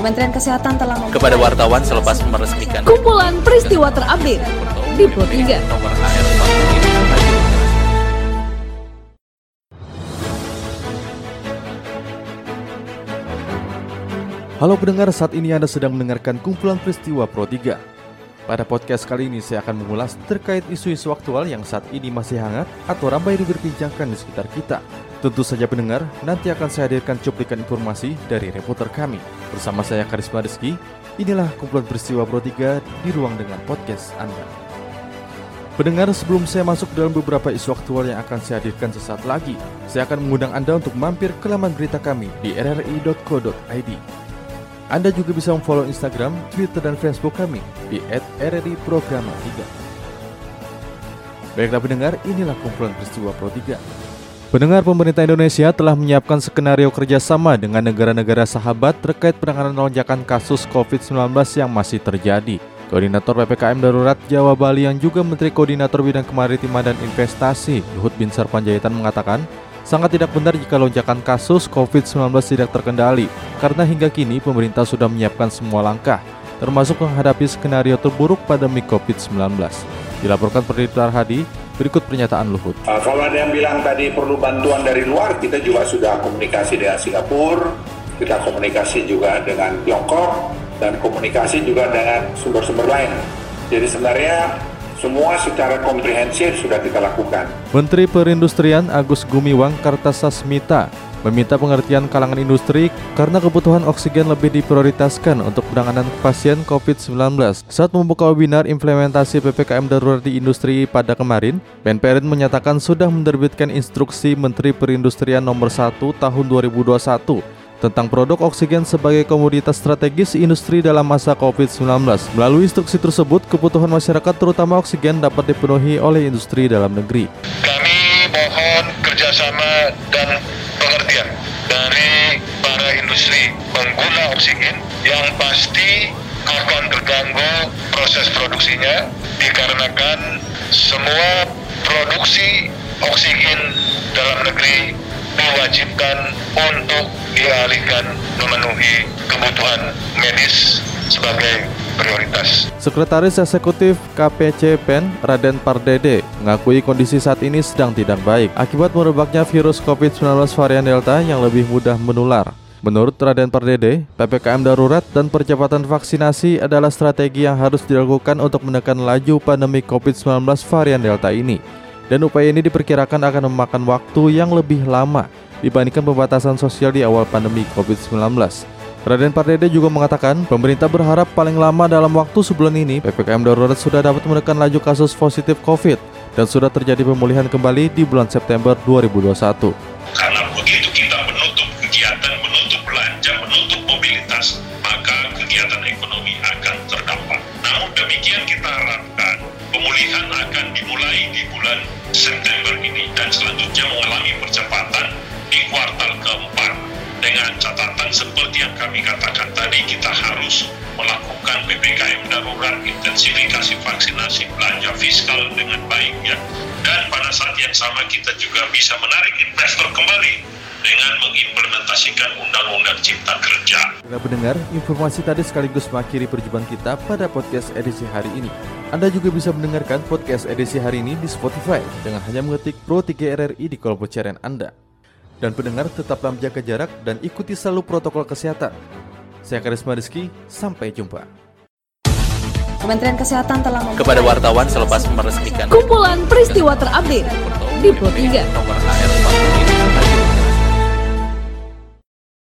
Kementerian Kesehatan telah kepada wartawan selepas meresmikan kumpulan peristiwa terupdate di Pro 3. nomor AR 45. Halo pendengar, saat ini Anda sedang mendengarkan kumpulan peristiwa Pro 3. Pada podcast kali ini saya akan mengulas terkait isu-isu aktual yang saat ini masih hangat atau ramai diperbincangkan di sekitar kita. Tentu saja pendengar, nanti akan saya hadirkan cuplikan informasi dari reporter kami. Bersama saya Karisma Rizky, inilah kumpulan peristiwa Pro 3 di ruang dengan podcast Anda. Pendengar, sebelum saya masuk dalam beberapa isu aktual yang akan saya hadirkan sesaat lagi, saya akan mengundang Anda untuk mampir ke laman berita kami di rri.co.id. Anda juga bisa memfollow Instagram, Twitter, dan Facebook kami di @rri_programa3. Baiklah pendengar, inilah kumpulan peristiwa Pro 3. Pendengar pemerintah Indonesia telah menyiapkan skenario kerjasama dengan negara-negara sahabat terkait penanganan lonjakan kasus COVID-19 yang masih terjadi. Koordinator PPKM Darurat Jawa Bali yang juga Menteri Koordinator Bidang Kemaritiman dan Investasi Luhut Binsar Panjaitan mengatakan, sangat tidak benar jika lonjakan kasus COVID-19 tidak terkendali, karena hingga kini pemerintah sudah menyiapkan semua langkah, termasuk menghadapi skenario terburuk pandemi COVID-19. Dilaporkan Perdita Hadi, berikut pernyataan Luhut. Uh, kalau ada yang bilang tadi perlu bantuan dari luar, kita juga sudah komunikasi dengan Singapura, kita komunikasi juga dengan Tiongkok, dan komunikasi juga dengan sumber-sumber lain. Jadi sebenarnya semua secara komprehensif sudah kita lakukan. Menteri Perindustrian Agus Gumiwang Kartasasmita meminta pengertian kalangan industri karena kebutuhan oksigen lebih diprioritaskan untuk penanganan pasien COVID-19. Saat membuka webinar implementasi PPKM darurat di industri pada kemarin, PNPRN menyatakan sudah menerbitkan instruksi Menteri Perindustrian nomor 1 tahun 2021 tentang produk oksigen sebagai komoditas strategis industri dalam masa COVID-19. Melalui instruksi tersebut, kebutuhan masyarakat terutama oksigen dapat dipenuhi oleh industri dalam negeri. Kami mohon kerjasama dan pengertian dari para industri pengguna oksigen yang pasti akan terganggu proses produksinya dikarenakan semua produksi oksigen dalam negeri diwajibkan untuk dialihkan memenuhi kebutuhan medis sebagai prioritas. Sekretaris Eksekutif KPC PEN, Raden Pardede, mengakui kondisi saat ini sedang tidak baik akibat merebaknya virus COVID-19 varian Delta yang lebih mudah menular. Menurut Raden Pardede, PPKM darurat dan percepatan vaksinasi adalah strategi yang harus dilakukan untuk menekan laju pandemi COVID-19 varian Delta ini dan upaya ini diperkirakan akan memakan waktu yang lebih lama dibandingkan pembatasan sosial di awal pandemi COVID-19. Raden Pardede juga mengatakan, pemerintah berharap paling lama dalam waktu sebulan ini PPKM darurat sudah dapat menekan laju kasus positif COVID dan sudah terjadi pemulihan kembali di bulan September 2021. Akan dimulai di bulan September ini dan selanjutnya mengalami percepatan di kuartal keempat dengan catatan seperti yang kami katakan tadi kita harus melakukan PPKM darurat, intensifikasi vaksinasi, belanja fiskal dengan baik ya. Dan pada saat yang sama kita juga bisa menarik investor kembali dengan mengimplementasikan Undang-Undang Cipta Kerja. Bila pendengar, informasi tadi sekaligus mengakhiri perjumpaan kita pada podcast edisi hari ini. Anda juga bisa mendengarkan podcast edisi hari ini di Spotify dengan hanya mengetik Pro 3 RRI di kolom pencarian Anda. Dan pendengar tetaplah menjaga jarak dan ikuti selalu protokol kesehatan. Saya Karisma Rizky, sampai jumpa. Kementerian Kesehatan telah membuka kepada wartawan selepas meresmikan kumpulan peristiwa terupdate di Pro 3. nomor